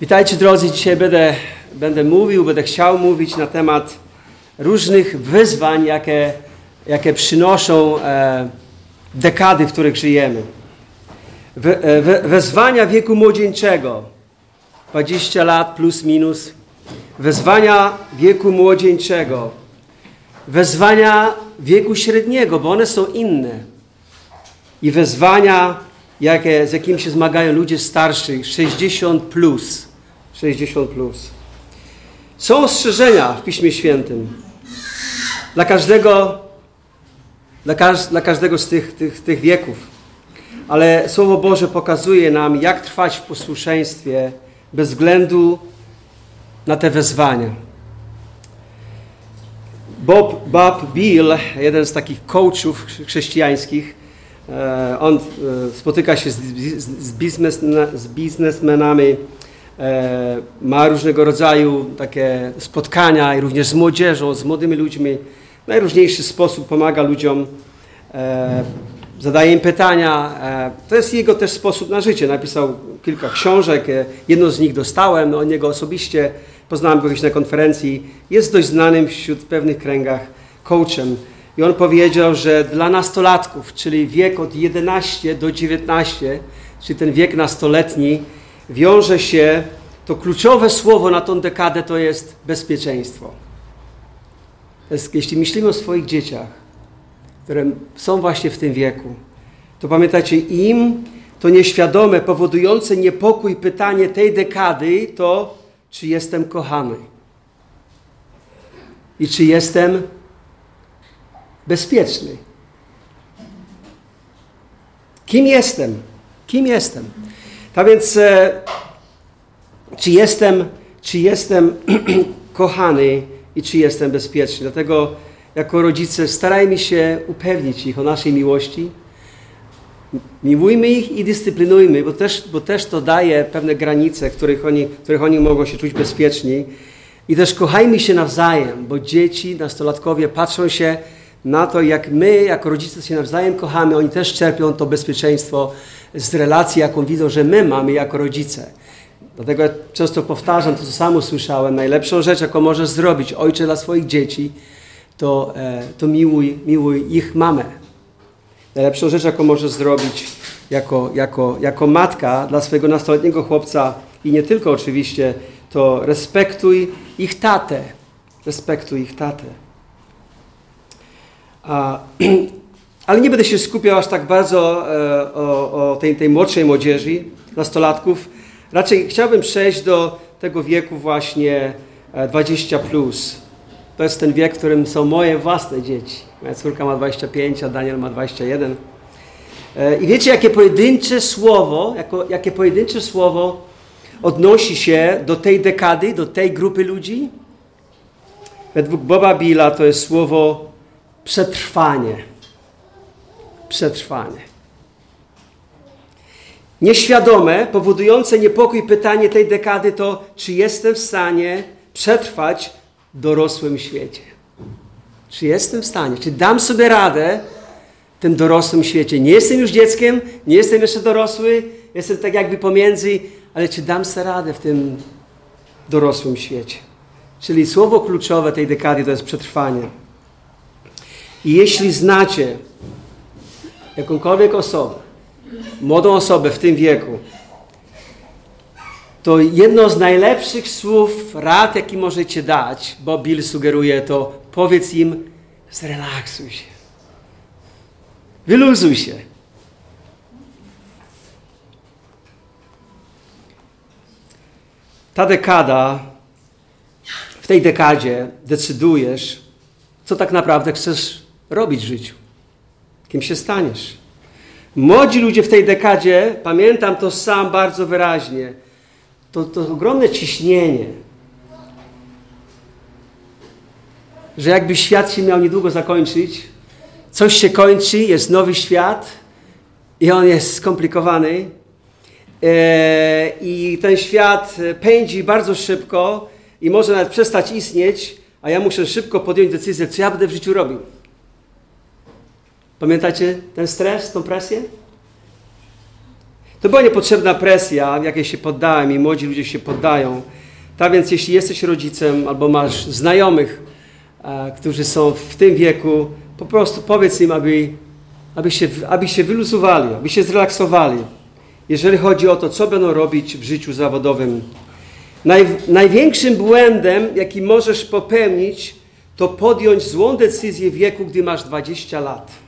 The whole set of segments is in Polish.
Witajcie drodzy, dzisiaj będę, będę mówił, będę chciał mówić na temat różnych wyzwań, jakie, jakie przynoszą e, dekady, w których żyjemy. We, e, we, wezwania wieku młodzieńczego, 20 lat plus minus, wezwania wieku młodzieńczego, wezwania wieku średniego, bo one są inne. I wezwania jakie, z jakimi się zmagają ludzie starsi, 60 plus. 60 plus. Są ostrzeżenia w Piśmie Świętym dla każdego, dla, każ, dla każdego z tych, tych, tych wieków. Ale Słowo Boże pokazuje nam, jak trwać w posłuszeństwie bez względu na te wezwania. Bob, Bob Bill, jeden z takich coachów chrześcijańskich, on e, spotyka się z, z, biznes, z biznesmenami, e, ma różnego rodzaju takie spotkania i również z młodzieżą, z młodymi ludźmi. W najróżniejszy sposób pomaga ludziom, zadaje im pytania. To jest jego też sposób na życie. Napisał kilka książek, jedną z nich dostałem od niego osobiście, poznałem go gdzieś na konferencji. Jest dość znanym wśród pewnych kręgach coachem. I on powiedział, że dla nastolatków, czyli wiek od 11 do 19, czyli ten wiek nastoletni, wiąże się, to kluczowe słowo na tą dekadę to jest bezpieczeństwo. Jeśli myślimy o swoich dzieciach, które są właśnie w tym wieku, to pamiętajcie, im to nieświadome, powodujące niepokój pytanie tej dekady to, czy jestem kochany i czy jestem bezpieczny. Kim jestem? Kim jestem? Tak więc, e, czy jestem, czy jestem kochany i czy jestem bezpieczny? Dlatego, jako rodzice, starajmy się upewnić ich o naszej miłości. Miłujmy ich i dyscyplinujmy, bo też, bo też to daje pewne granice, których oni, których oni mogą się czuć bezpieczni. I też kochajmy się nawzajem, bo dzieci, nastolatkowie patrzą się na to, jak my, jako rodzice się nawzajem kochamy, oni też czerpią to bezpieczeństwo z relacji, jaką widzą, że my mamy jako rodzice. Dlatego ja często powtarzam to, co samo słyszałem. Najlepszą rzecz, jaką możesz zrobić, ojcze dla swoich dzieci, to, e, to miłuj, miłuj ich mamę. Najlepszą rzecz, jaką możesz zrobić jako, jako, jako matka dla swojego nastoletniego chłopca i nie tylko oczywiście, to respektuj ich tatę. Respektuj ich tatę. ale nie będę się skupiał aż tak bardzo e, o, o tej, tej młodszej młodzieży, nastolatków. Raczej chciałbym przejść do tego wieku właśnie 20 e, plus. To jest ten wiek, w którym są moje własne dzieci. Moja córka ma 25, a Daniel ma 21. E, I wiecie, jakie pojedyncze słowo, jako, jakie pojedyncze słowo odnosi się do tej dekady, do tej grupy ludzi? Według Boba Billa to jest słowo przetrwanie. Przetrwanie. Nieświadome, powodujące niepokój pytanie tej dekady to, czy jestem w stanie przetrwać w dorosłym świecie. Czy jestem w stanie, czy dam sobie radę w tym dorosłym świecie. Nie jestem już dzieckiem, nie jestem jeszcze dorosły, jestem tak jakby pomiędzy, ale czy dam sobie radę w tym dorosłym świecie. Czyli słowo kluczowe tej dekady to jest przetrwanie. I jeśli znacie jakąkolwiek osobę, młodą osobę w tym wieku, to jedno z najlepszych słów, rad, jaki możecie dać, bo Bill sugeruje to, powiedz im, zrelaksuj się. Wyluzuj się. Ta dekada, w tej dekadzie decydujesz, co tak naprawdę chcesz robić w życiu. Kim się staniesz? Młodzi ludzie w tej dekadzie, pamiętam to sam bardzo wyraźnie, to, to ogromne ciśnienie, że jakby świat się miał niedługo zakończyć, coś się kończy, jest nowy świat i on jest skomplikowany. E, I ten świat pędzi bardzo szybko i może nawet przestać istnieć, a ja muszę szybko podjąć decyzję, co ja będę w życiu robił. Pamiętacie ten stres, tą presję? To była niepotrzebna presja, jakiej się poddałem i młodzi ludzie się poddają. Tak więc jeśli jesteś rodzicem albo masz znajomych, e, którzy są w tym wieku, po prostu powiedz im, aby, aby, się, aby się wyluzowali, aby się zrelaksowali, jeżeli chodzi o to, co będą robić w życiu zawodowym. Naj, największym błędem, jaki możesz popełnić, to podjąć złą decyzję w wieku, gdy masz 20 lat.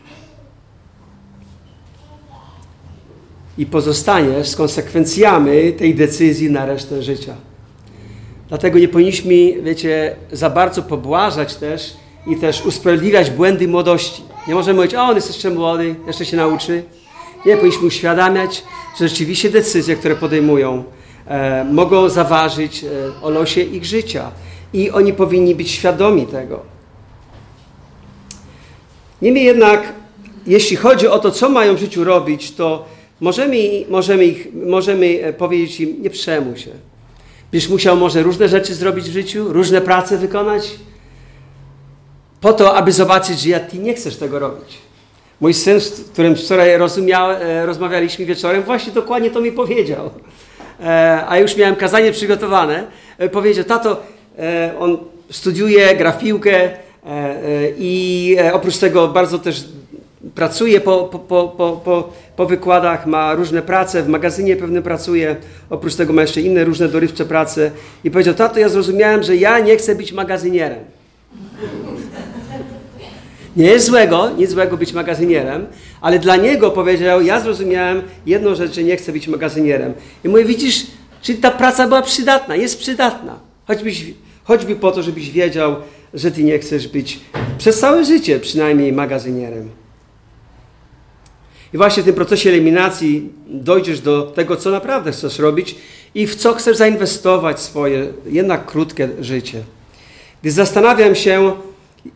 I pozostaniesz z konsekwencjami tej decyzji na resztę życia. Dlatego nie powinniśmy, wiecie, za bardzo pobłażać też i też usprawiedliwiać błędy młodości. Nie możemy mówić, o, on jest jeszcze młody, jeszcze się nauczy. Nie, powinniśmy uświadamiać, że rzeczywiście decyzje, które podejmują, e, mogą zaważyć e, o losie ich życia. I oni powinni być świadomi tego. Niemniej jednak, jeśli chodzi o to, co mają w życiu robić, to możemy, możemy, ich, możemy e, powiedzieć im, nie przejmuj się. Byś musiał może różne rzeczy zrobić w życiu, różne prace wykonać, po to, aby zobaczyć, że ja ty nie chcesz tego robić. Mój syn, z którym wczoraj e, rozmawialiśmy wieczorem, właśnie dokładnie to mi powiedział. E, a już miałem kazanie przygotowane. Powiedział, tato, on studiuje grafikę i oprócz tego bardzo też pracuje po, po, po, po, po wykładach, ma różne prace, w magazynie pewnie pracuje, oprócz tego ma jeszcze inne różne dorywcze prace. I powiedział, tato, ja zrozumiałem, że ja nie chcę być magazynierem. Nie jest złego, nic złego być magazynierem, ale dla niego powiedział, ja zrozumiałem jedną rzecz, że nie chcę być magazynierem. I mówię, widzisz, czy ta praca była przydatna? Jest przydatna. Choćbyś, choćby po to, żebyś wiedział, że ty nie chcesz być przez całe życie przynajmniej magazynierem. I właśnie w tym procesie eliminacji dojdziesz do tego, co naprawdę chcesz robić i w co chcesz zainwestować swoje jednak krótkie życie. Gdy zastanawiam się,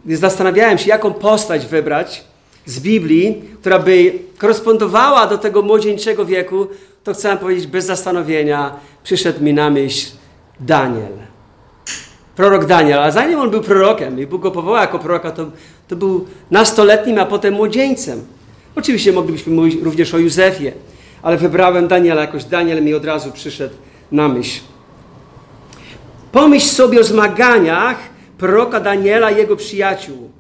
gdy zastanawiałem się, jaką postać wybrać z Biblii, która by korespondowała do tego młodzieńczego wieku, to chcę powiedzieć bez zastanowienia, przyszedł mi na myśl Daniel. Prorok Daniel, a zanim on był prorokiem i Bóg go powołał jako proroka, to, to był nastoletnim, a potem młodzieńcem. Oczywiście moglibyśmy mówić również o Józefie, ale wybrałem Daniela, jakoś Daniel mi od razu przyszedł na myśl. Pomyśl sobie o zmaganiach, proroka Daniela i jego przyjaciół.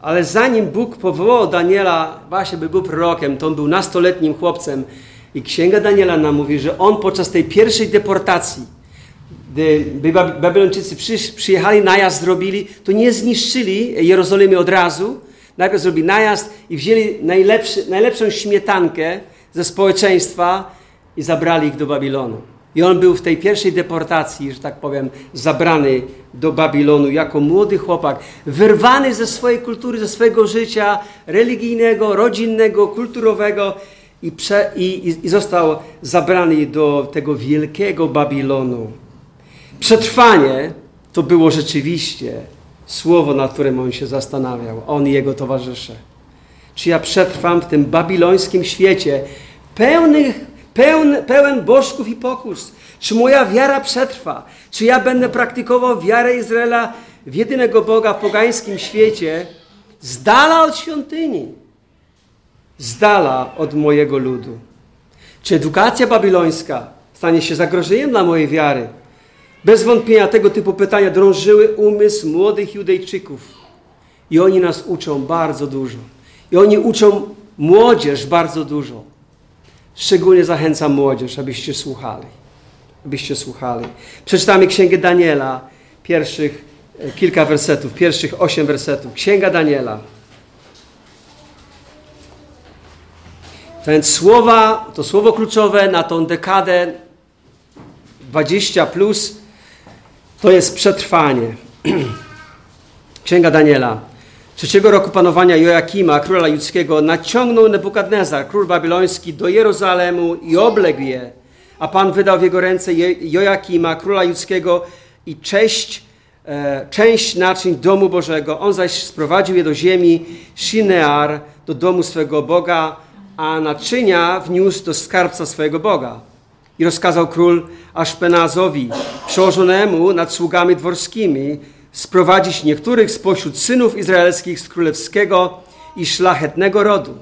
Ale zanim Bóg powołał Daniela, właśnie by był prorokiem, to on był nastoletnim chłopcem. I Księga Daniela nam mówi, że on podczas tej pierwszej deportacji, gdy Babilończycy przyjechali, najazd zrobili, to nie zniszczyli Jerozolimy od razu. Najpierw zrobili najazd i wzięli najlepszy, najlepszą śmietankę ze społeczeństwa i zabrali ich do Babilonu. I on był w tej pierwszej deportacji, że tak powiem, zabrany do Babilonu jako młody chłopak, wyrwany ze swojej kultury, ze swojego życia religijnego, rodzinnego, kulturowego i, prze, i, i został zabrany do tego wielkiego Babilonu. Przetrwanie to było rzeczywiście słowo, nad którym on się zastanawiał, on i jego towarzysze. Czy ja przetrwam w tym babilońskim świecie pełnych pełen, pełen bożków i pokus. Czy moja wiara przetrwa? Czy ja będę praktykował wiarę Izraela w jedynego Boga w pogańskim świecie, z dala od świątyni, z dala od mojego ludu? Czy edukacja babilońska stanie się zagrożeniem dla mojej wiary? Bez wątpienia tego typu pytania drążyły umysł młodych Judejczyków. I oni nas uczą bardzo dużo. I oni uczą młodzież bardzo dużo. Szczególnie zachęcam młodzież, abyście słuchali. Abyście słuchali. Przeczytamy Księgę Daniela, pierwszych e, kilka wersetów, pierwszych osiem wersetów. Księga Daniela. Więc słowa, to słowo kluczowe na tą dekadę 20 plus, to jest przetrwanie. Księga Daniela. Trzeciego roku panowania Joakima, króla judzkiego, naciągnął Nebukadnezar, król babiloński, do Jerozolemu i obległ je. A Pan wydał w jego ręce Joakima, króla judzkiego i cześć, e, część naczyń domu Bożego. On zaś sprowadził je do ziemi Shinear, do domu swego Boga, a naczynia wniósł do skarbca swojego Boga. I rozkazał król Aszpenazowi, przełożonemu nad sługami dworskimi, sprowadzić niektórych spośród synów izraelskich z królewskiego i szlachetnego rodu.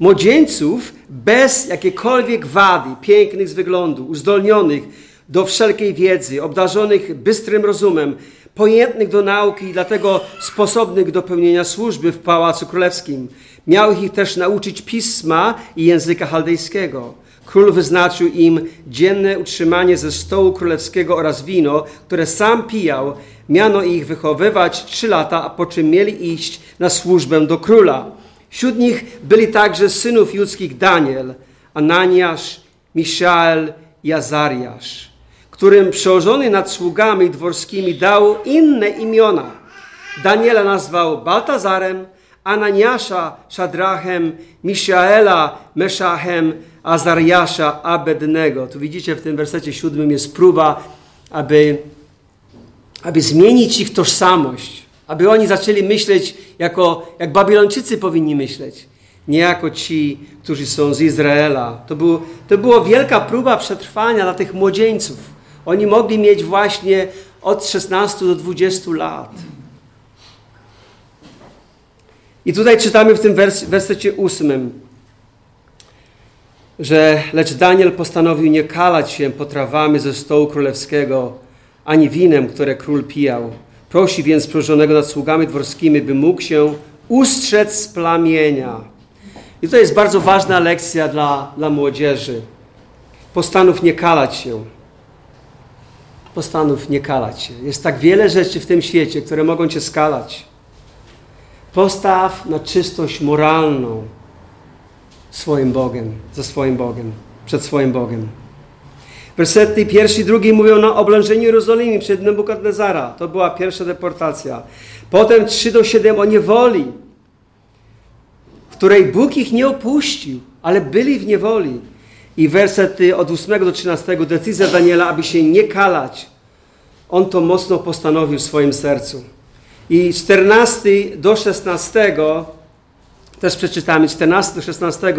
młodzieńców bez jakiejkolwiek wady, pięknych z wyglądu, uzdolnionych do wszelkiej wiedzy, obdarzonych bystrym rozumem, pojętnych do nauki i dlatego sposobnych do pełnienia służby w Pałacu Królewskim. Miał ich też nauczyć pisma i języka chaldejskiego. Król wyznaczył im dzienne utrzymanie ze stołu królewskiego oraz wino, które sam pijał. Miano ich wychowywać trzy lata, a po czym mieli iść na służbę do króla. Wśród nich byli także synów judzkich Daniel, Ananiasz, Miszael i Azariasz, którym przełożony nad sługami dworskimi dał inne imiona. Daniela nazwał Baltazarem, Ananiasza Szadrachem, Miszaela Meszachem, Azariasza Abednego. Tu widzicie w tym wersecie siódmym jest próba, aby, aby zmienić ich tożsamość, aby oni zaczęli myśleć jako, jak Babilończycy powinni myśleć, nie jako ci, którzy są z Izraela. To, był, to była wielka próba przetrwania dla tych młodzieńców. Oni mogli mieć właśnie od 16 do 20 lat. I tutaj czytamy w tym wers wersecie ósmym, że lecz Daniel postanowił nie kalać się potrawami ze stołu królewskiego, ani winem, które król pijał. Prosi więc przełożonego nad sługami dworskimi, by mógł się ustrzec z plamienia. I to jest bardzo ważna lekcja dla, dla młodzieży. Postanów nie kalać się. Postanów nie kalać się. Jest tak wiele rzeczy w tym świecie, które mogą cię skalać. Postaw na czystość moralną swoim Bogiem, ze swoim Bogiem, przed swoim Bogiem. Wersety pierwszy i drugi mówią na oblężeniu Jerozolimy przed Nebukadnezara. To była pierwsza deportacja. Potem 3 do 7 o niewoli, w której Bóg ich nie opuścił, ale byli w niewoli. I wersety od 8 do 13 decyzja Daniela, aby się nie kalać. On to mocno postanowił w swoim sercu. I 14 do 16 też przeczytamy, 14 do 16,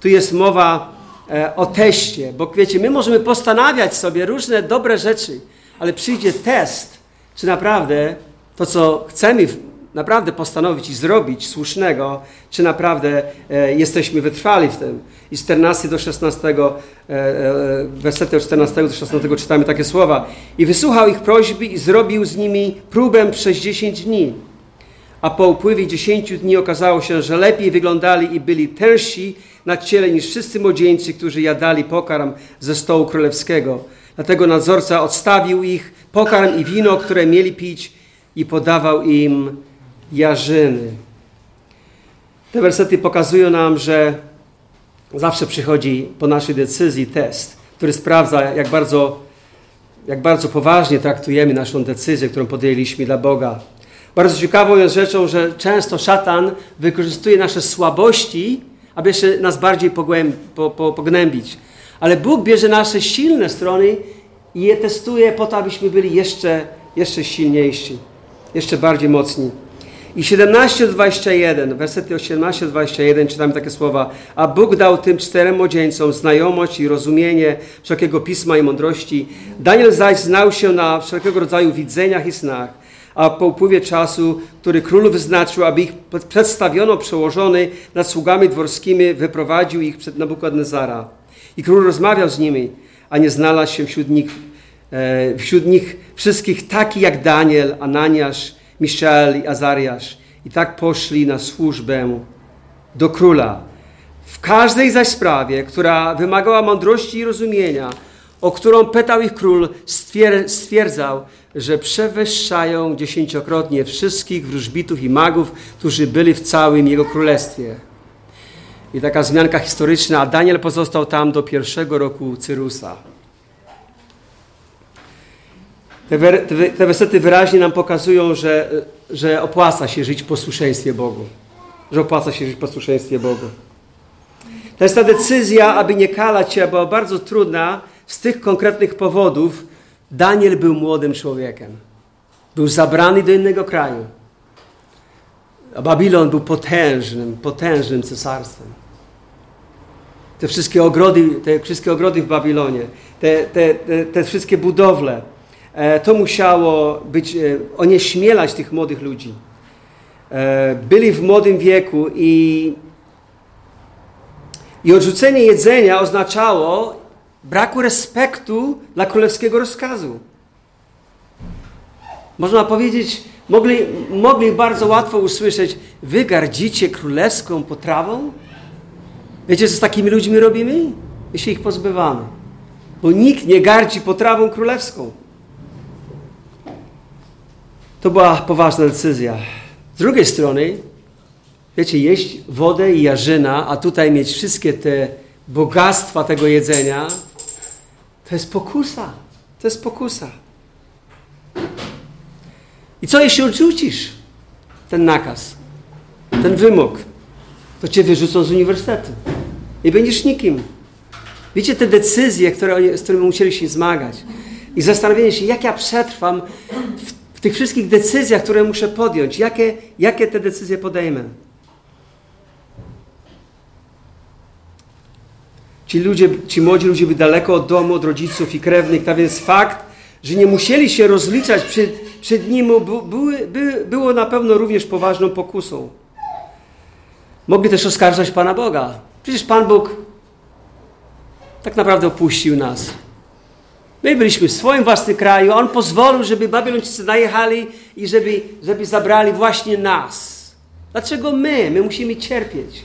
tu jest mowa e, o teście, bo wiecie, my możemy postanawiać sobie różne dobre rzeczy, ale przyjdzie test, czy naprawdę to, co chcemy naprawdę postanowić i zrobić słusznego, czy naprawdę e, jesteśmy wytrwali w tym. I z 14 do 16, e, e, od 14 do 16 czytamy takie słowa. I wysłuchał ich prośby i zrobił z nimi próbę przez 10 dni. A po upływie 10 dni okazało się, że lepiej wyglądali i byli tężsi na ciele niż wszyscy młodzieńcy, którzy jadali pokarm ze stołu królewskiego. Dlatego nadzorca odstawił ich pokarm i wino, które mieli pić i podawał im jarzyny. Te wersety pokazują nam, że zawsze przychodzi po naszej decyzji test, który sprawdza, jak bardzo, jak bardzo poważnie traktujemy naszą decyzję, którą podjęliśmy dla Boga. Bardzo ciekawą jest rzeczą, że często szatan wykorzystuje nasze słabości, aby jeszcze nas bardziej po, po, pognębić. Ale Bóg bierze nasze silne strony i je testuje po to, abyśmy byli jeszcze, jeszcze silniejsi, jeszcze bardziej mocni. I 17-21, wersety 18-21 czytamy takie słowa. A Bóg dał tym czterem młodzieńcom znajomość i rozumienie wszelkiego pisma i mądrości. Daniel zaś znał się na wszelkiego rodzaju widzeniach i snach. A po upływie czasu, który król wyznaczył, aby ich przedstawiono przełożony nad sługami dworskimi, wyprowadził ich przed Nabukadnezara. I król rozmawiał z nimi, a nie znalazł się wśród nich, e, wśród nich wszystkich taki jak Daniel, Ananiasz, Miszael i Azariasz. I tak poszli na służbę do króla. W każdej zaś sprawie, która wymagała mądrości i rozumienia, o którą pytał ich król, stwierdzał, że przewyższają dziesięciokrotnie wszystkich wróżbitów i magów, którzy byli w całym jego królestwie. I taka zmianka historyczna, a Daniel pozostał tam do pierwszego roku Cyrusa. Te, wer, te wersety wyraźnie nam pokazują, że, że opłaca się żyć w posłuszeństwie Bogu. Że opłaca się żyć w posłuszeństwie Bogu. To jest ta decyzja, aby nie kalać się, była bardzo trudna z tych konkretnych powodów. Daniel był młodym człowiekiem. Był zabrany do innego kraju. A Babilon był potężnym, potężnym cesarstwem. Te wszystkie ogrody, te wszystkie ogrody w Babilonie, te, te, te, te wszystkie budowle, E, to musiało być, e, onieśmielać tych młodych ludzi. E, byli w młodym wieku i I odrzucenie jedzenia oznaczało braku respektu dla królewskiego rozkazu. Można powiedzieć, mogli, mogli bardzo łatwo usłyszeć, wy gardzicie królewską potrawą? Wiecie, co z takimi ludźmi robimy? My się ich pozbywamy. Bo nikt nie gardzi potrawą królewską. To była poważna decyzja. Z drugiej strony, wiecie, jeść wodę i jarzyna, a tutaj mieć wszystkie te bogactwa tego jedzenia, to jest pokusa. To jest pokusa. I co jeśli odrzucisz ten nakaz, ten wymóg? To cię wyrzucą z uniwersytetu. I będziesz nikim. Wiecie, te decyzje, które, z którymi musieli się zmagać. I zastanowienie się, jak ja przetrwam w, w tych wszystkich decyzjach, które muszę podjąć. Jakie, jakie te decyzje podejmę. Ci ludzie, ci młodzi ludzie byli daleko od domu, od rodziców i krewnych, a więc fakt, że nie musieli się rozliczać przed, przed nim, były, by, było na pewno również poważną pokusą. Mogli też oskarżać Pana Boga. Przecież Pan Bóg tak naprawdę opuścił nas. My byliśmy w swoim własnym kraju, On pozwolił, żeby Babilończycy najechali i żeby, żeby zabrali właśnie nas. Dlaczego my? My musimy cierpieć.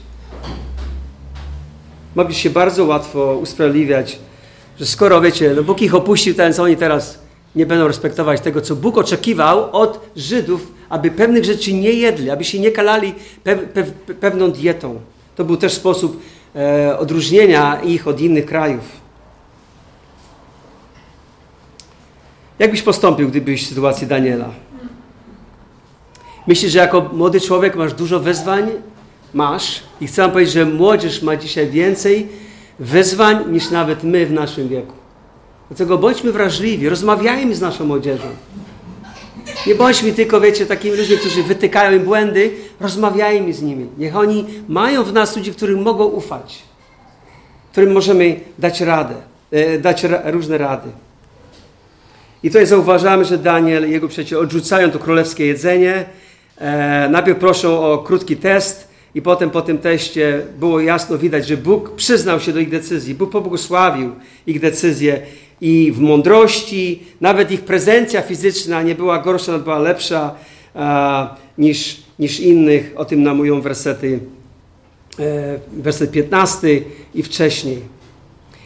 Mogli się bardzo łatwo usprawiedliwiać, że skoro, wiecie, no Bóg ich opuścił, ten co oni teraz nie będą respektować tego, co Bóg oczekiwał od Żydów, aby pewnych rzeczy nie jedli, aby się nie kalali pew, pew, pewną dietą. To był też sposób e, odróżnienia ich od innych krajów. Jak byś postąpił, gdybyś w sytuacji Daniela? Myślisz, że jako młody człowiek masz dużo wyzwań? Masz. I chcę powiedzieć, że młodzież ma dzisiaj więcej wyzwań niż nawet my w naszym wieku. Dlatego bądźmy wrażliwi, rozmawiajmy z naszą młodzieżą. Nie bądźmy tylko, wiecie, takimi ludźmi, którzy wytykają im błędy, rozmawiajmy z nimi. Niech oni mają w nas ludzi, którym mogą ufać, którym możemy dać radę, e, dać ra różne rady. I tutaj zauważamy, że Daniel i jego przyjaciele odrzucają to królewskie jedzenie. E, najpierw proszą o krótki test i potem po tym teście było jasno widać, że Bóg przyznał się do ich decyzji. Bóg pobłogosławił ich decyzje i w mądrości, nawet ich prezencja fizyczna nie była gorsza, nawet była lepsza a, niż, niż innych. O tym nam mówią wersety, e, werset 15 i wcześniej.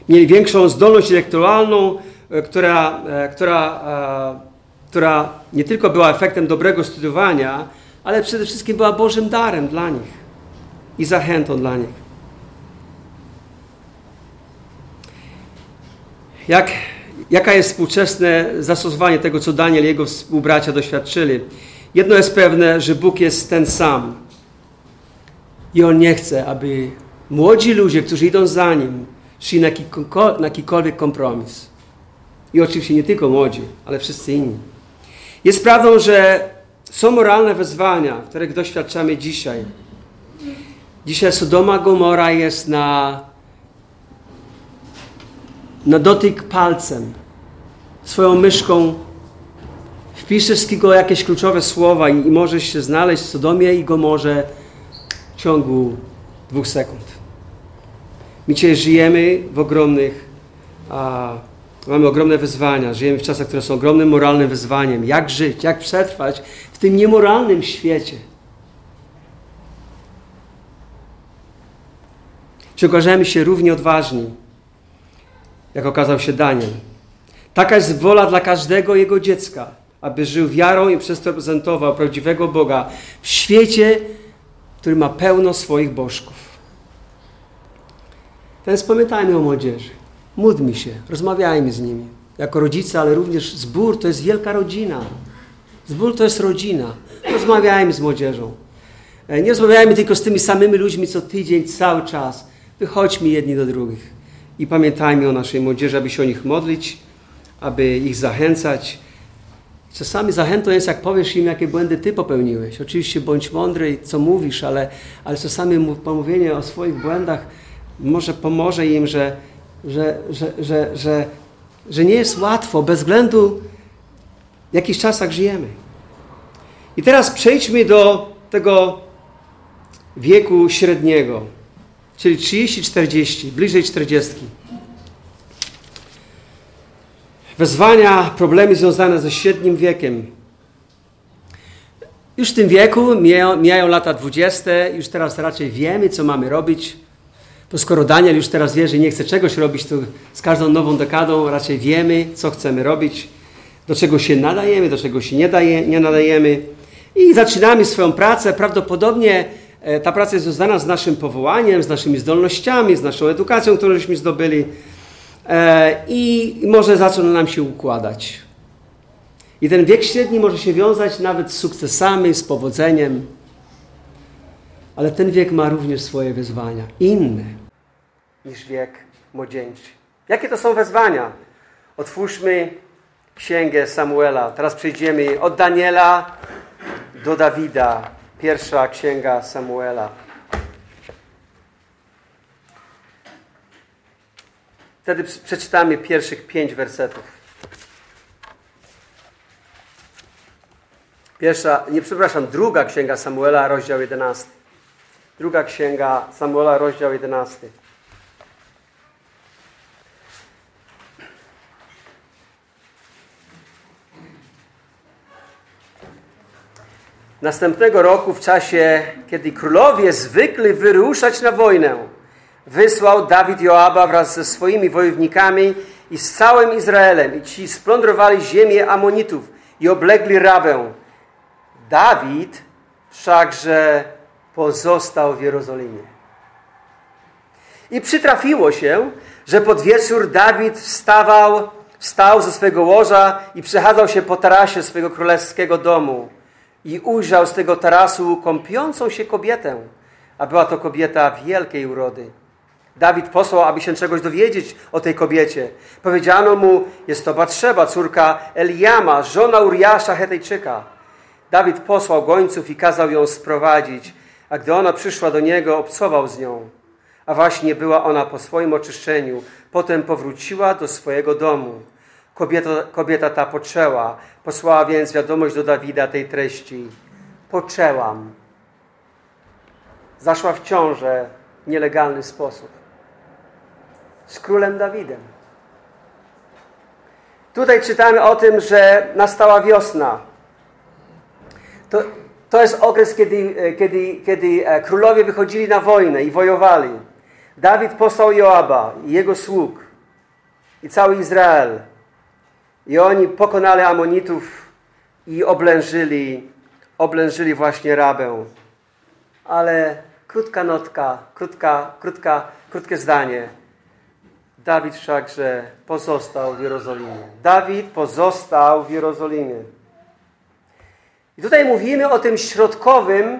Mieli większą zdolność intelektualną, e, która, e, która, która nie tylko była efektem dobrego studiowania, ale przede wszystkim była Bożym darem dla nich i zachętą dla nich. Jak, jaka jest współczesne zastosowanie tego, co Daniel i jego współbracia doświadczyli? Jedno jest pewne, że Bóg jest ten sam. I On nie chce, aby młodzi ludzie, którzy idą za Nim, szli na, na jakikolwiek kompromis. I oczywiście nie tylko młodzi, ale wszyscy inni. Jest prawdą, że są moralne wezwania, których doświadczamy dzisiaj. Dzisiaj Sodoma Gomora jest na na dotyk palcem, swoją myszką wpiszesz tylko jakieś kluczowe słowa i, i możesz się znaleźć w Sodomie i Gomorze w ciągu dwóch sekund. My dzisiaj żyjemy w ogromnych, a, mamy ogromne wyzwania, żyjemy w czasach, które są ogromnym moralnym wyzwaniem. Jak żyć, jak przetrwać w tym niemoralnym świecie. Czy okażemy się równie odważni jak okazał się Daniel. Taka jest wola dla każdego jego dziecka, aby żył wiarą i przez to reprezentował prawdziwego Boga w świecie, który ma pełno swoich bożków. Teraz pamiętajmy o młodzieży. Módlmy się, rozmawiajmy z nimi. Jako rodzice, ale również zbór to jest wielka rodzina. Zbór to jest rodzina. Rozmawiajmy z młodzieżą. E, nie rozmawiajmy tylko z tymi samymi ludźmi co tydzień, cały czas. Wychodźmy jedni do drugich. I pamiętajmy o naszej młodzieży, aby się o nich modlić, aby ich zachęcać. Czasami zachętą jest, jak powiesz im, jakie błędy ty popełniłeś. Oczywiście bądź mądry, co mówisz, ale, ale czasami pomówienie o swoich błędach może pomoże im, że, że, że, że, że, nie jest łatwo, bez względu w jakich czasach żyjemy. I teraz przejdźmy do tego wieku średniego. Czyli 30-40, bliżej 40. Wezwania, problemy związane ze średnim wiekiem. Już w tym wieku mijają, mijają lata 20, już teraz raczej wiemy, co mamy robić. Bo skoro Daniel już teraz wie, że nie chce czegoś robić, to z każdą nową dekadą raczej wiemy, co chcemy robić, do czego się nadajemy, do czego się nie, daje, nie nadajemy. I zaczynamy swoją pracę. Prawdopodobnie ta praca jest związana z naszym powołaniem, z naszymi zdolnościami, z naszą edukacją, którą żeśmy zdobyli. E, I może zaczął nam się układać. I ten wiek średni może się wiązać nawet z sukcesami, z powodzeniem. Ale ten wiek ma również swoje wyzwania, inne niż wiek młodzieńczy. Jakie to są wezwania? Otwórzmy księgę Samuela. Teraz przejdziemy od Daniela do Dawida. Pierwsza księga Samuela. Wtedy przeczytamy pierwszych pięć wersetów. Pierwsza, nie przepraszam, druga księga Samuela, rozdział 11. Druga księga Samuela, rozdział 11. Następnego roku, w czasie, kiedy królowie zwykli wyruszać na wojnę, wysłał Dawid Joaba wraz ze swoimi wojownikami i z całym Izraelem. I ci splądrowali ziemię Amonitów i oblegli Rabę. Dawid wszakże pozostał w Jerozolimie. I przytrafiło się, że pod wieczór Dawid wstawał, wstał ze swego łoża i przechadzał się po tarasie swego królewskiego domu i ujrzał z tego tarasu kąpiącą się kobietę, a była to kobieta wielkiej urody. Dawid posłał, aby się czegoś dowiedzieć o tej kobiecie. Powiedziano mu, jest to Batrzeba, córka Eliama, żona Uriasza Hetejczyka. Dawid posłał gońców i kazał ją sprowadzić, a gdy ona przyszła do niego, obcował z nią. A właśnie była ona po swoim oczyszczeniu. Potem powróciła do swojego domu. Kobieta, kobieta ta poczęła. Posłała więc wiadomość do Dawida tej treści. Poczęłam. Zaszła w ciążę w nielegalny sposób. Z królem Dawidem. Tutaj czytamy o tym, że nastała wiosna. To, to jest okres, kiedy, kiedy, kiedy e, królowie wychodzili na wojnę i wojowali. Dawid posłał Joaba i jego sług i cały Izrael. I oni pokonali Amonitów i oblężyli, oblężyli właśnie Rabę. Ale krótka notka, krótka, krótka, krótkie zdanie. Dawid wszakże pozostał w Jerozolimie. Dawid pozostał w Jerozolimie. I tutaj mówimy o tym środkowym,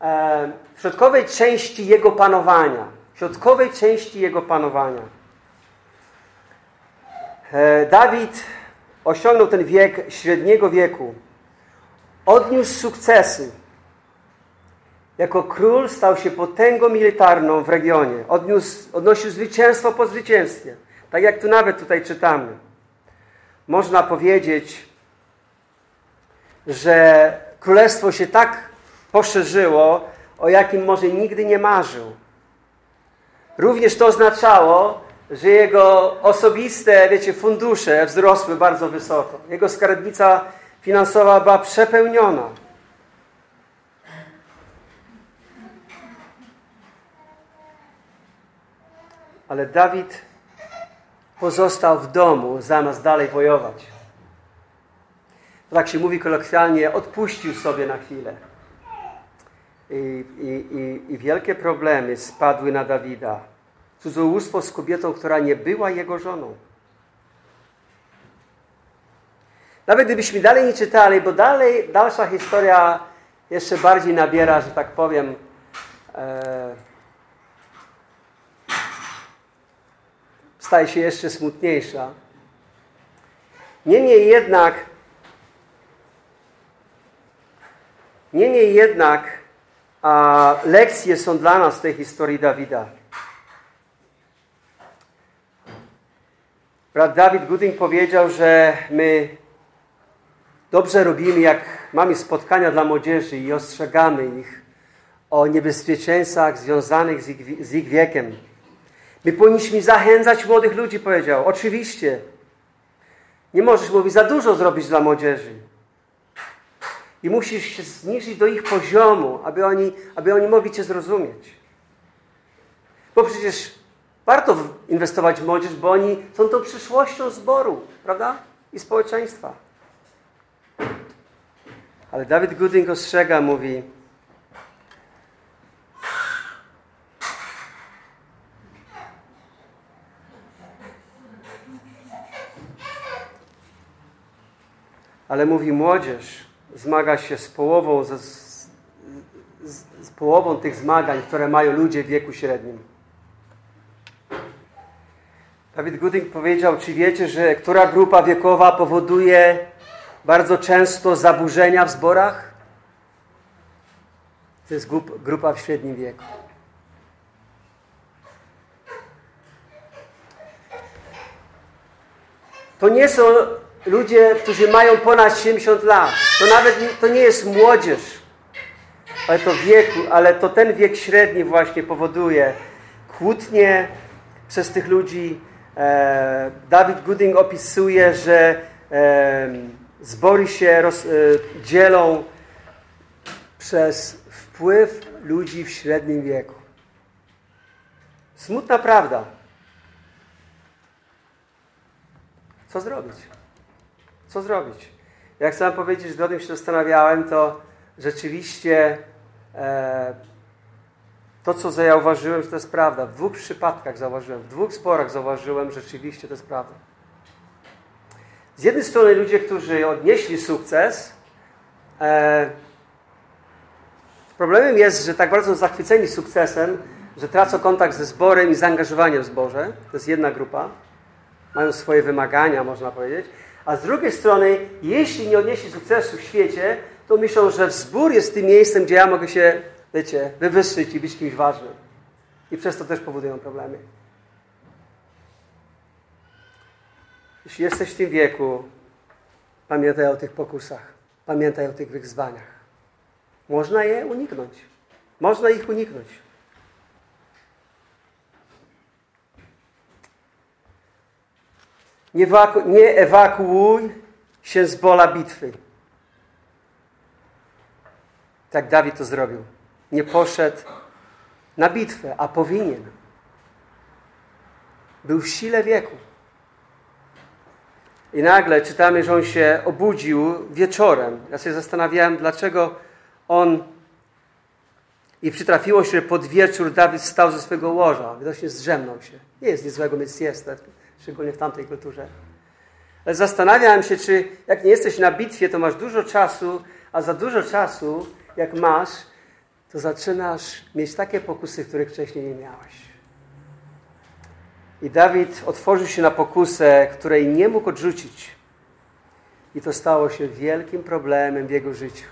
e, środkowej części jego panowania. Środkowej części jego panowania. E, Dawid osiągnął ten wiek średniego wieku. Odniósł sukcesy. Jako król stał się potęgą militarną w regionie. Odniósł, odnosił zwycięstwo po zwycięstwie. Tak jak tu nawet tutaj czytamy. Można powiedzieć, że królestwo się tak poszerzyło, o jakim może nigdy nie marzył. Również to oznaczało, że jego osobiste, wiecie, fundusze wzrosły bardzo wysoko. Jego skarbnica finansowa była przepełniona. Ale Dawid pozostał w domu, zamiast dalej wojować tak się mówi kolokwialnie, odpuścił sobie na chwilę. I, i, i, I, wielkie problemy spadły na Dawida. Cudzołóstwo z kobietą, która nie była jego żoną. Nawet gdybyśmy dalej nie czytali, bo dalej, dalsza historia jeszcze bardziej nabiera, że tak powiem, e, staje się jeszcze smutniejsza. Niemniej jednak Niemniej jednak a, lekcje są dla nas w tej historii Dawida. Brat Dawid Gooding powiedział, że my dobrze robimy, jak mamy spotkania dla młodzieży i ostrzegamy ich o niebezpieczeństwach związanych z ich, z ich wiekiem. My powinniśmy zachęcać młodych ludzi, powiedział. Oczywiście. Nie możesz, mówi, za dużo zrobić dla młodzieży. I musisz się zniżyć do ich poziomu, aby oni, aby oni mogli Cię zrozumieć. Bo przecież warto inwestować w młodzież, bo oni są tą przyszłością zboru, prawda? I społeczeństwa. Ale Dawid Gooding ostrzega, mówi, ale mówi młodzież zmaga się z połową, z, z, z połową tych zmagań, które mają ludzie w wieku średnim. Dawid Gooding powiedział, czy wiecie, że która grupa wiekowa powoduje bardzo często zaburzenia w zborach? To jest grupa w średnim wieku. To nie są ludzie, którzy mają ponad 70 lat. To nawet nie, to nie jest młodzież, ale to wieku, ale to ten wiek średni właśnie powoduje kłótnie przez tych ludzi. E, David Gooding opisuje, że e, zbory się roz, e, dzielą przez wpływ ludzi w średnim wieku. Smutna prawda. Co zrobić? Co zrobić? Jak sam powiedzieć, że o tym się zastanawiałem, to rzeczywiście to, co zauważyłem, że to jest prawda. W dwóch przypadkach zauważyłem, w dwóch sporach zauważyłem, że rzeczywiście to jest prawda. Z jednej strony ludzie, którzy odnieśli sukces, e, problemem jest, że tak bardzo zachwyceni sukcesem, że tracą kontakt ze zborem i zaangażowaniem w zborze. To jest jedna grupa. Mają swoje wymagania, można powiedzieć. A z drugiej strony, jeśli nie odnieśli sukcesu w świecie, to myślą, że wzbór jest tym miejscem, gdzie ja mogę się, wiecie, wywyższyć i być kimś ważnym. I przez to też powodują problemy. Jeśli jesteś w tym wieku, pamiętaj o tych pokusach. Pamiętaj o tych wyzwaniach. Można je uniknąć. Można ich uniknąć. Nie, nie ewakuuj się z pola bitwy. Tak Dawid to zrobił. Nie poszedł na bitwę, a powinien. Był w sile wieku. I nagle czytamy, że on się obudził wieczorem. Ja się zastanawiałem, dlaczego on i przytrafiło się, że pod wieczór Dawid stał ze swego łoża. Widocznie zrzemnął się. Nie jest nic złego mieć siestę szczególnie w tamtej kulturze. Ale zastanawiam się, czy jak nie jesteś na bitwie, to masz dużo czasu, a za dużo czasu, jak masz, to zaczynasz mieć takie pokusy, których wcześniej nie miałeś. I Dawid otworzył się na pokusę, której nie mógł odrzucić. I to stało się wielkim problemem w jego życiu.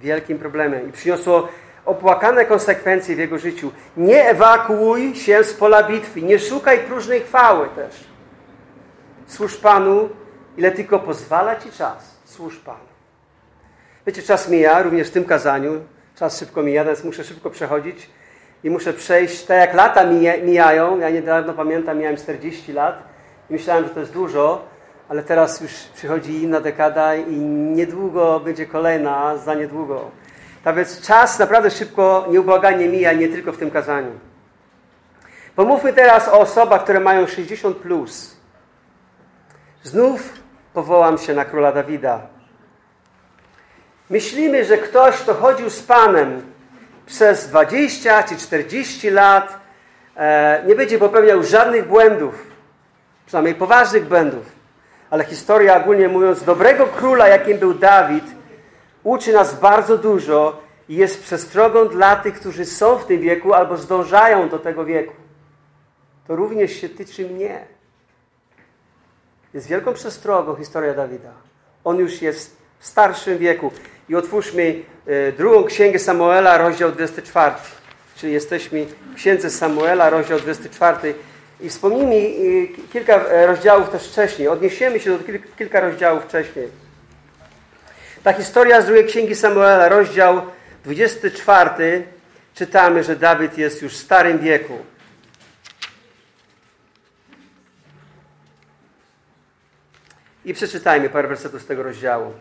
Wielkim problemem. I przyniosło opłakane konsekwencje w jego życiu. Nie ewakuuj się z pola bitwy, nie szukaj próżnej chwały też. Służ Panu, ile tylko pozwala Ci czas. Służ Panu. Wiecie, czas mija, również w tym kazaniu. Czas szybko mija, więc muszę szybko przechodzić i muszę przejść, tak jak lata mijają. Ja niedawno pamiętam, miałem 40 lat i myślałem, że to jest dużo, ale teraz już przychodzi inna dekada i niedługo będzie kolejna, za niedługo. Tak więc czas naprawdę szybko, nieubłaganie mija, nie tylko w tym kazaniu. Pomówmy teraz o osobach, które mają 60 plus. Znów powołam się na króla Dawida. Myślimy, że ktoś, kto chodził z Panem przez 20 czy 40 lat, e, nie będzie popełniał żadnych błędów, przynajmniej poważnych błędów. Ale historia, ogólnie mówiąc, dobrego króla, jakim był Dawid, uczy nas bardzo dużo i jest przestrogą dla tych, którzy są w tym wieku albo zdążają do tego wieku. To również się tyczy mnie. Jest wielką przestrogą historia Dawida. On już jest w starszym wieku. I otwórzmy e, drugą księgę Samuela, rozdział 24. Czyli jesteśmy w księdze Samuela, rozdział 24. I wspomnijmy e, kilka e, rozdziałów też wcześniej. Odniesiemy się do kilka rozdziałów wcześniej. Ta historia z drugiej księgi Samuela, rozdział 24, czytamy, że Dawid jest już w starym wieku. I przeczytajmy parę wersetów z tego rozdziału.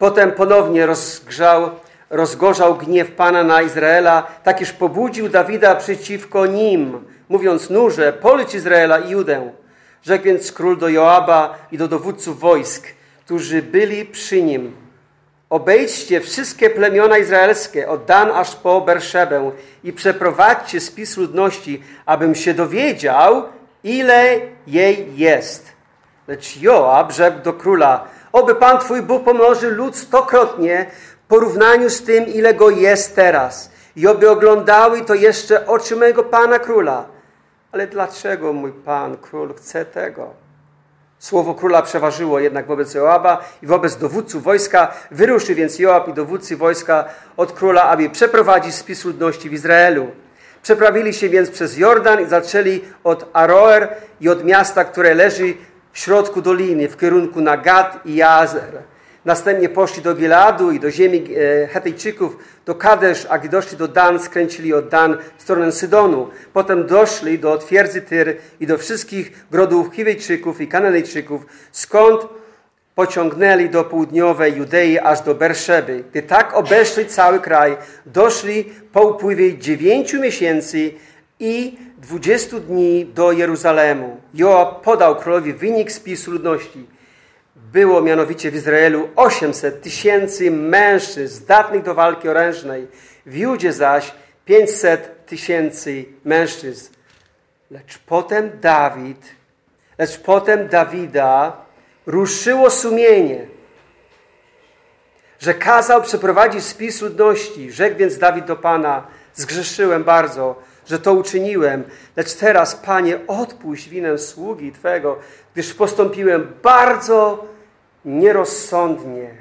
Potem ponownie rozgrzał, rozgorzał gniew Pana na Izraela, tak iż pobudził Dawida przeciwko nim, mówiąc nurze, policz Izraela i Judę. Rzekł więc król do Joaba i do dowódców wojsk, którzy byli przy nim. Obejdźcie wszystkie plemiona izraelskie, od Dan aż po Berszebę i przeprowadźcie spis ludności, abym się dowiedział, ile jej jest. Lecz Joab rzekł do króla, oby Pan Twój Bóg pomnożył lud stokrotnie w porównaniu z tym, ile go jest teraz. I oby oglądały to jeszcze oczy mojego Pana Króla. Ale dlaczego mój Pan Król chce tego? Słowo króla przeważyło jednak wobec Joaba i wobec dowódców wojska. Wyruszy więc Joab i dowódcy wojska od króla, aby przeprowadzić spis ludności w Izraelu. Przeprawili się więc przez Jordan i zaczęli od Aroer i od miasta, które leży w środku doliny, w kierunku na Gad i Jazer. Następnie poszli do Gileadu i do ziemi e, Hetejczyków, do Kadesz, a gdy doszli do Dan, skręcili od Dan w stronę Sydonu. Potem doszli do twierdzy Tyr i do wszystkich grodów Chiwejczyków i Kananejczyków, skąd pociągnęli do południowej Judei aż do Berszeby. Gdy tak obeszli cały kraj, doszli po upływie dziewięciu miesięcy i dwudziestu dni do Jeruzalemu. Joab podał królowi wynik spisu ludności – było mianowicie w Izraelu 800 tysięcy mężczyzn zdatnych do walki orężnej, w Judzie zaś 500 tysięcy mężczyzn. Lecz potem Dawid, lecz potem Dawida ruszyło sumienie, że kazał przeprowadzić spis ludności. Rzekł więc Dawid do Pana, zgrzeszyłem bardzo, że to uczyniłem, lecz teraz, Panie, odpuść winę sługi Twego, gdyż postąpiłem bardzo nierozsądnie.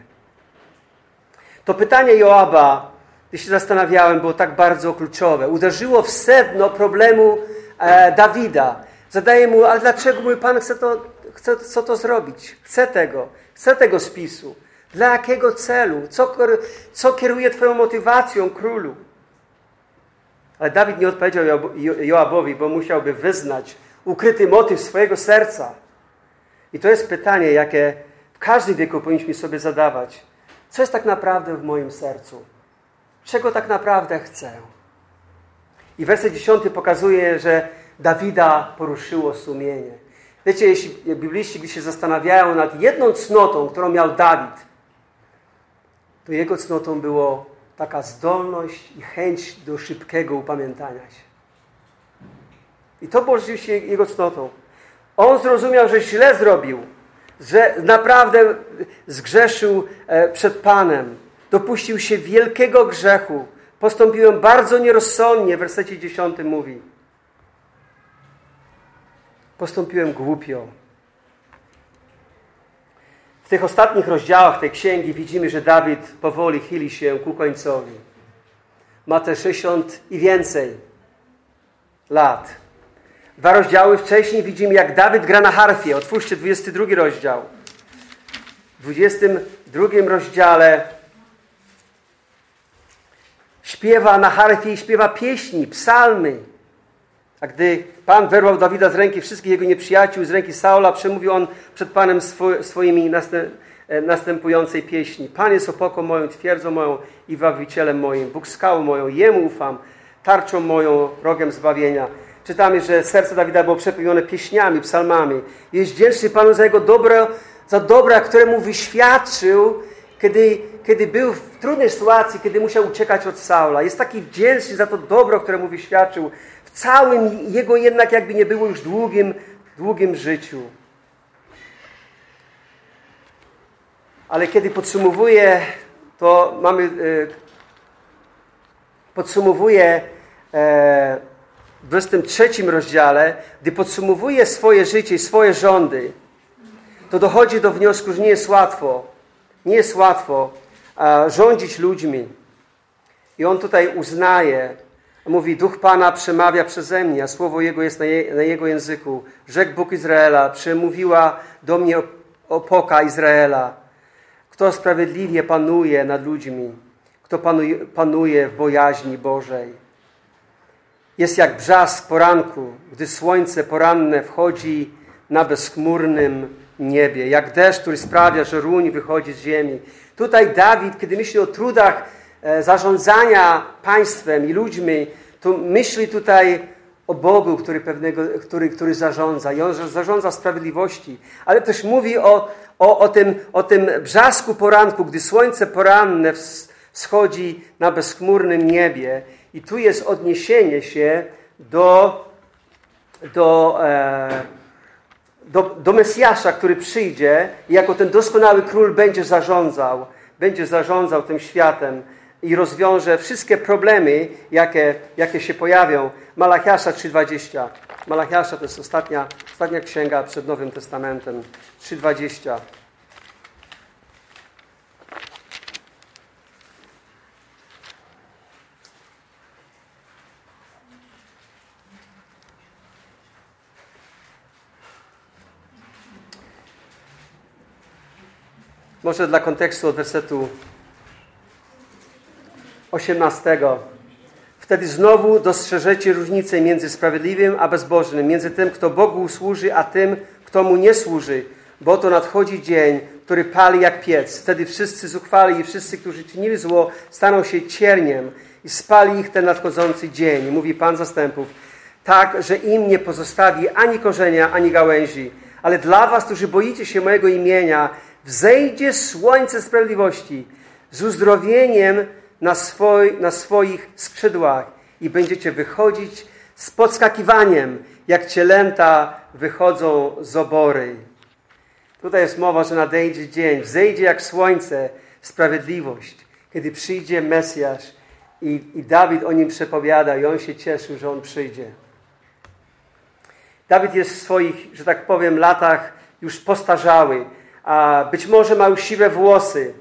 To pytanie Joaba, gdy się zastanawiałem, było tak bardzo kluczowe. Uderzyło w sedno problemu e, Dawida. Zadaję mu, ale dlaczego mój Pan chce to, chce, co to zrobić? Chce tego, chce tego spisu. Dla jakiego celu? Co, co kieruje Twoją motywacją, królu? Ale Dawid nie odpowiedział Joabowi, bo musiałby wyznać ukryty motyw swojego serca. I to jest pytanie, jakie w każdym wieku powinniśmy sobie zadawać. Co jest tak naprawdę w moim sercu? Czego tak naprawdę chcę? I werset dziesiąty pokazuje, że Dawida poruszyło sumienie. Wiecie, jeśli bibliści się zastanawiają nad jedną cnotą, którą miał Dawid, to jego cnotą było taka zdolność i chęć do szybkiego upamiętania się. I to było rzeczywiście jego cnotą. On zrozumiał, że źle zrobił, że naprawdę zgrzeszył e, przed Panem. Dopuścił się wielkiego grzechu. Postąpiłem bardzo nierozsądnie, w wersecie 10 mówi. Postąpiłem głupio. W tych ostatnich rozdziałach tej księgi widzimy, że Dawid powoli chyli się ku końcowi. Ma te 60 i więcej lat. Dwa rozdziały wcześniej widzimy, jak Dawid gra na harfie. Otwórzcie 22 rozdział. W 22 rozdziale śpiewa na harfie i śpiewa pieśni, psalmy. A gdy Pan wyrwał Dawida z ręki wszystkich jego nieprzyjaciół, z ręki Saula, przemówił on przed Panem swoimi e, następującej pieśni. Pan jest opoką moją, twierdzą moją i wawicielem moim, Bóg skałą moją, Jemu ufam, tarczą moją, rogiem zbawienia. Czytamy, że serce Dawida było przepełnione pieśniami, psalmami. Jest wdzięczny Panu za jego dobro, za dobra, które mu wyświadczył, kiedy, kiedy był w trudnej sytuacji, kiedy musiał uciekać od Saula. Jest taki wdzięczny za to dobro, które mu wyświadczył w całym jego jednak jakby nie było już długim, długim życiu. Ale kiedy podsumowuje, to mamy, e, podsumowuje e, w 23 rozdziale, gdy podsumowuje swoje życie i swoje rządy, to dochodzi do wniosku, że nie jest łatwo, nie jest łatwo rządzić ludźmi. I on tutaj uznaje, mówi, Duch Pana przemawia przeze mnie, a słowo Jego jest na, je, na Jego języku. Rzekł Bóg Izraela, przemówiła do mnie opoka Izraela. Kto sprawiedliwie panuje nad ludźmi, kto panuje, panuje w bojaźni Bożej. jest jak brzask poranku, gdy słońce poranne wchodzi na bezchmurnym niebie, jak deszcz, który sprawia, że ruń wychodzi z ziemi. Tutaj Dawid, kiedy myśli o trudach zarządzania państwem i ludźmi, to myśli tutaj o Bogu, który, pewnego, który, który zarządza. I on zarządza sprawiedliwości. Ale też mówi o, o, o, tym, o tym brzasku poranku, gdy słońce poranne wschodzi na bezchmurnym niebie. I tu jest odniesienie się do, do, e, do, do Mesjasza, który przyjdzie i jako ten doskonały król będzie zarządzał, będzie zarządzał tym światem i rozwiąże wszystkie problemy, jakie, jakie się pojawią. Malachiasza 3,20. Malachiasza to jest ostatnia, ostatnia księga przed Nowym Testamentem. 3,20. Może dla kontekstu od wersetu 18. Wtedy znowu dostrzeżecie różnicę między sprawiedliwym a bezbożnym, między tym, kto Bogu służy, a tym, kto Mu nie służy. Bo to nadchodzi dzień, który pali jak piec. Wtedy wszyscy zuchwali i wszyscy, którzy czynili zło, staną się cierniem i spali ich ten nadchodzący dzień. Mówi Pan zastępów. Tak, że im nie pozostawi ani korzenia, ani gałęzi. Ale dla was, którzy boicie się mojego imienia, wzejdzie słońce sprawiedliwości z uzdrowieniem na, swoj, na swoich skrzydłach i będziecie wychodzić z podskakiwaniem, jak cielęta wychodzą z obory. Tutaj jest mowa, że nadejdzie dzień, wzejdzie jak słońce sprawiedliwość, kiedy przyjdzie Mesjasz i, i Dawid o nim przepowiada i on się cieszył, że on przyjdzie. Dawid jest w swoich, że tak powiem, latach już postarzały, a być może ma już siwe włosy.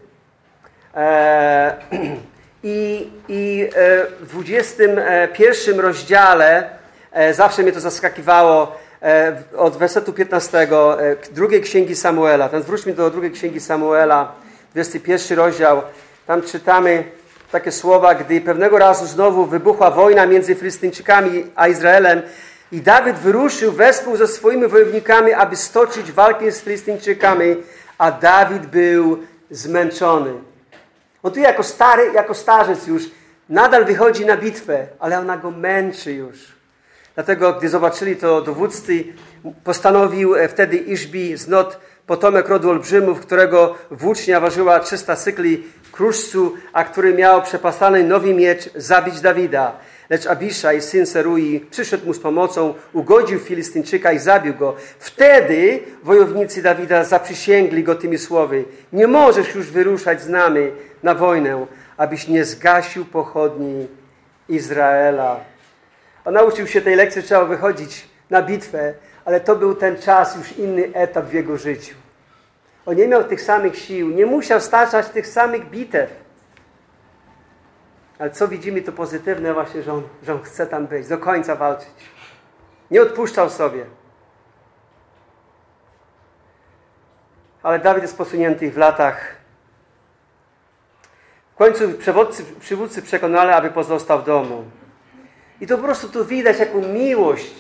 E, I, i e, w 21 rozdziale e, zawsze mnie to zaskakiwało e, od wersetu 15 drugiej księgi Samuela. Tam zwróćmy do drugiej księgi Samuela, 21 rozdział. Tam czytamy takie słowa, gdy pewnego razu znowu wybuchła wojna między Filistyńczykami a Izraelem i Dawid wyruszył wespół ze swoimi wojownikami, aby stoczyć walkę z Filistyńczykami, a Dawid był zmęczony. On tu jako stary, jako starzec już nadal wychodzi na bitwę, ale ona go męczy już. Dlatego, gdy zobaczyli to dowódcy, postanowił e, wtedy Iżbi z Not, potomek rodu olbrzymów, którego włócznia ważyła 300 cykli kruszcu, a który miał przepasany nowy miecz, zabić Dawida. Lecz Abiszaj, syn Serui, przyszedł mu z pomocą, ugodził Filistyńczyka i zabił go. Wtedy wojownicy Dawida zaprzysięgli go tymi słowy. Nie możesz już wyruszać z nami na wojnę, abyś nie zgasił pochodni Izraela. On nauczył się tej lekcji, trzeba wychodzić na bitwę, ale to był ten czas, już inny etap w jego życiu. On nie miał tych samych sił, nie musiał staczać tych samych bitew. Ale co widzimy, to pozytywne właśnie, że on, że on chce tam być, do końca walczyć. Nie odpuszczał sobie. Ale Dawid jest posunięty w latach. W końcu przywódcy przekonali, aby pozostał w domu. I to po prostu tu widać, jaką miłość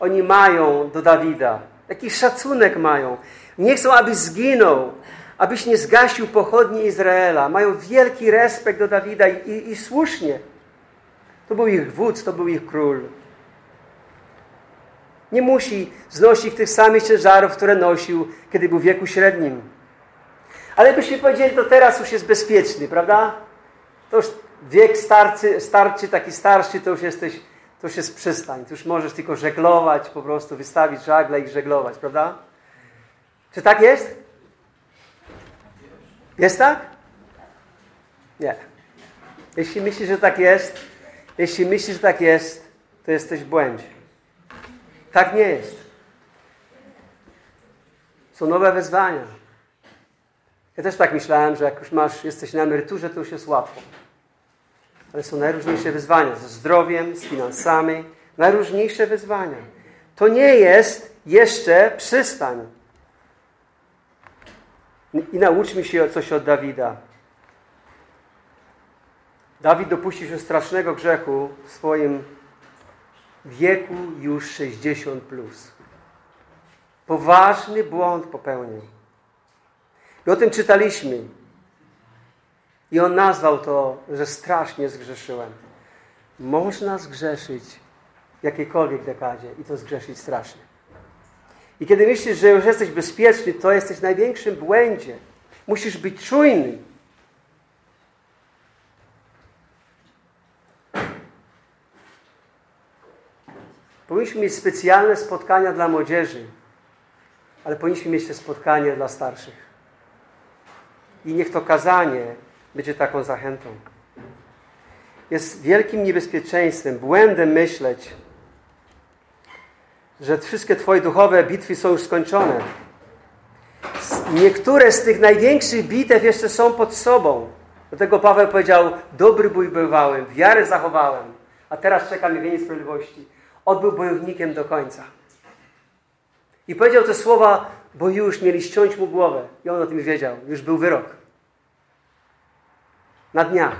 oni mają do Dawida. Jaki szacunek mają. Nie chcą, aby zginął abyś nie zgasił pochodni Izraela. Mają wielki respekt do Dawida i, i, i słusznie. To był ich wódz, to był ich król. Nie musi znosić tych samych ciężarów, które nosił, kiedy był w wieku średnim. Ale byśmy powiedzieli, to teraz już jest bezpieczny, prawda? To już wiek starcy, starczy, taki starszy, to już jesteś, to już jest przystań. To już możesz tylko żeglować, po prostu wystawić żagle i żeglować, prawda? Czy tak jest? Jest tak? Nie. Jeśli myślisz, że tak jest, jeśli myślisz, że tak jest, to jesteś w błędzie. Tak nie jest. Są nowe wyzwania. Ja też tak myślałem, że jak już masz, jesteś na emeryturze, to już jest łatwo. Ale są najróżniejsze wyzwania ze zdrowiem, z finansami, najróżniejsze wyzwania. To nie jest jeszcze przystań. I nauczmy się coś od Dawida. Dawid dopuścił się strasznego grzechu w swoim wieku już 60 plus. Poważny błąd popełnił. I o tym czytaliśmy. I on nazwał to, że strasznie zgrzeszyłem. Można zgrzeszyć w jakiejkolwiek dekadzie i to zgrzeszyć strasznie. I kiedy myślisz, że już jesteś bezpieczny, to jesteś w największym błędzie. Musisz być czujny. Powinniśmy mieć specjalne spotkania dla młodzieży, ale powinniśmy mieć te spotkania dla starszych. I niech to kazanie będzie taką zachętą. Jest wielkim niebezpieczeństwem, błędem myśleć, że wszystkie Twoje duchowe bitwy są już skończone. Niektóre z tych największych bitew jeszcze są pod sobą. Dlatego Paweł powiedział, dobry bój bywałem, wiarę zachowałem, a teraz czeka mnie wieniec sprawiedliwości. On był bojownikiem do końca. I powiedział te słowa, bo już mieli ściąć mu głowę. I on o tym wiedział. Już był wyrok. Na dniach.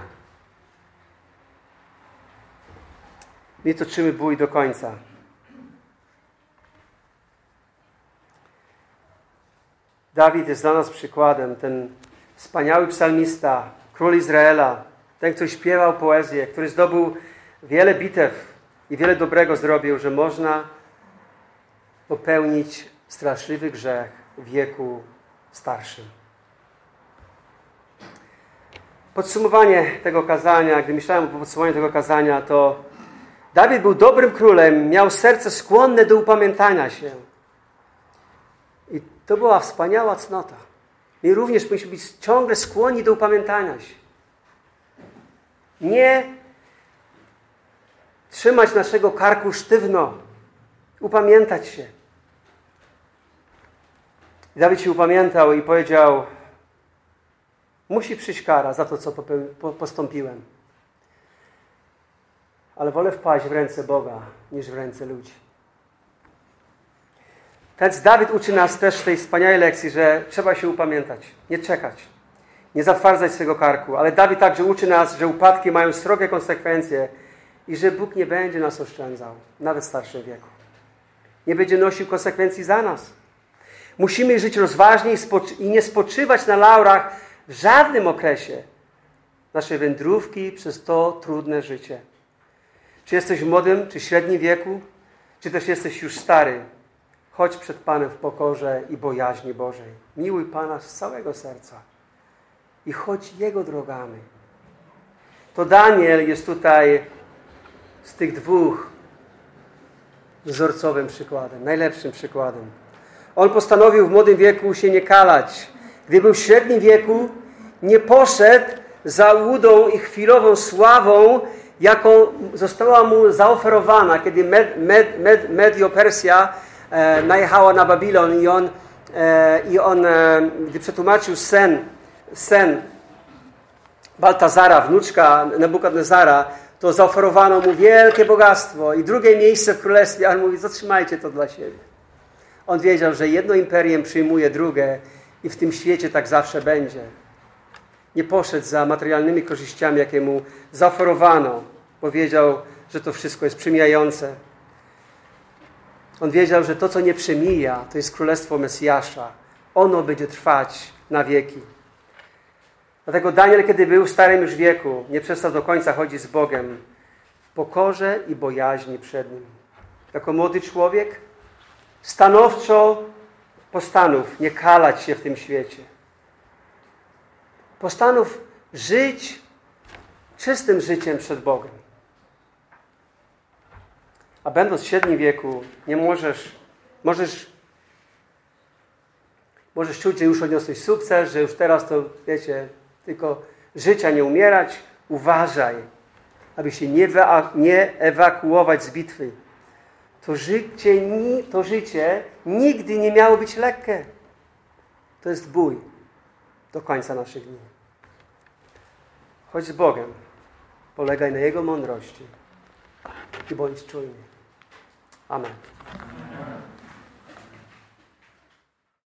My toczymy bój do końca. Dawid jest dla nas przykładem. Ten wspaniały psalmista, król Izraela, ten, który śpiewał poezję, który zdobył wiele bitew i wiele dobrego zrobił, że można popełnić straszliwy grzech w wieku starszym. Podsumowanie tego kazania, gdy myślałem o podsumowaniu tego kazania, to Dawid był dobrym królem, miał serce skłonne do upamiętania się. To była wspaniała cnota. My również powinniśmy być ciągle skłonni do upamiętania się. Nie trzymać naszego karku sztywno, upamiętać się. I Dawid się upamiętał i powiedział: Musi przyjść kara za to, co postąpiłem. Ale wolę wpaść w ręce Boga niż w ręce ludzi. Więc Dawid uczy nas też tej wspaniałej lekcji, że trzeba się upamiętać, nie czekać, nie zatwardzać swego karku. Ale Dawid także uczy nas, że upadki mają srogie konsekwencje i że Bóg nie będzie nas oszczędzał, nawet w starszym wieku. Nie będzie nosił konsekwencji za nas. Musimy żyć rozważnie i nie spoczywać na laurach w żadnym okresie naszej wędrówki przez to trudne życie. Czy jesteś w młodym, czy średnim wieku, czy też jesteś już stary, chodź przed Panem w pokorze i bojaźni Bożej. Miłuj Pana z całego serca i chodź Jego drogami. To Daniel jest tutaj z tych dwóch wzorcowym przykładem, najlepszym przykładem. On postanowił w młodym wieku się nie kalać. Gdy był w średnim wieku, nie poszedł za łudą i chwilową sławą, jaką została mu zaoferowana, kiedy Med, Med, Med, Medio Persja najechała na Babilon i on, e, i on e, gdy przetłumaczył sen, sen Baltazara, wnuczka Nebukadnezara, to zaoferowano mu wielkie bogactwo i drugie miejsce w królestwie, a on mówi, zatrzymajcie to dla siebie. On wiedział, że jedno imperium przyjmuje drugie i w tym świecie tak zawsze będzie. Nie poszedł za materialnymi korzyściami, jakie mu zaoferowano. Powiedział, że to wszystko jest przemijające. On wiedział, że to, co nie przemija, to jest królestwo Mesjasza. Ono będzie trwać na wieki. Dlatego Daniel, kiedy był w starym już wieku, nie przestał do końca chodzić z Bogiem w pokorze i bojaźni przed Nim. Jako młody człowiek stanowczo postanów nie kalać się w tym świecie. Postanów żyć czystym życiem przed Bogiem. A będąc w średnim wieku, nie możesz, możesz, możesz czuć, że już odniosłeś sukces, że już teraz to, wiecie, tylko życia nie umierać. Uważaj, aby się nie, nie ewakuować z bitwy. To życie, to życie nigdy nie miało być lekkie. To jest bój do końca naszych dni. Chodź z Bogiem. Polegaj na Jego mądrości i bądź czujny. Amen.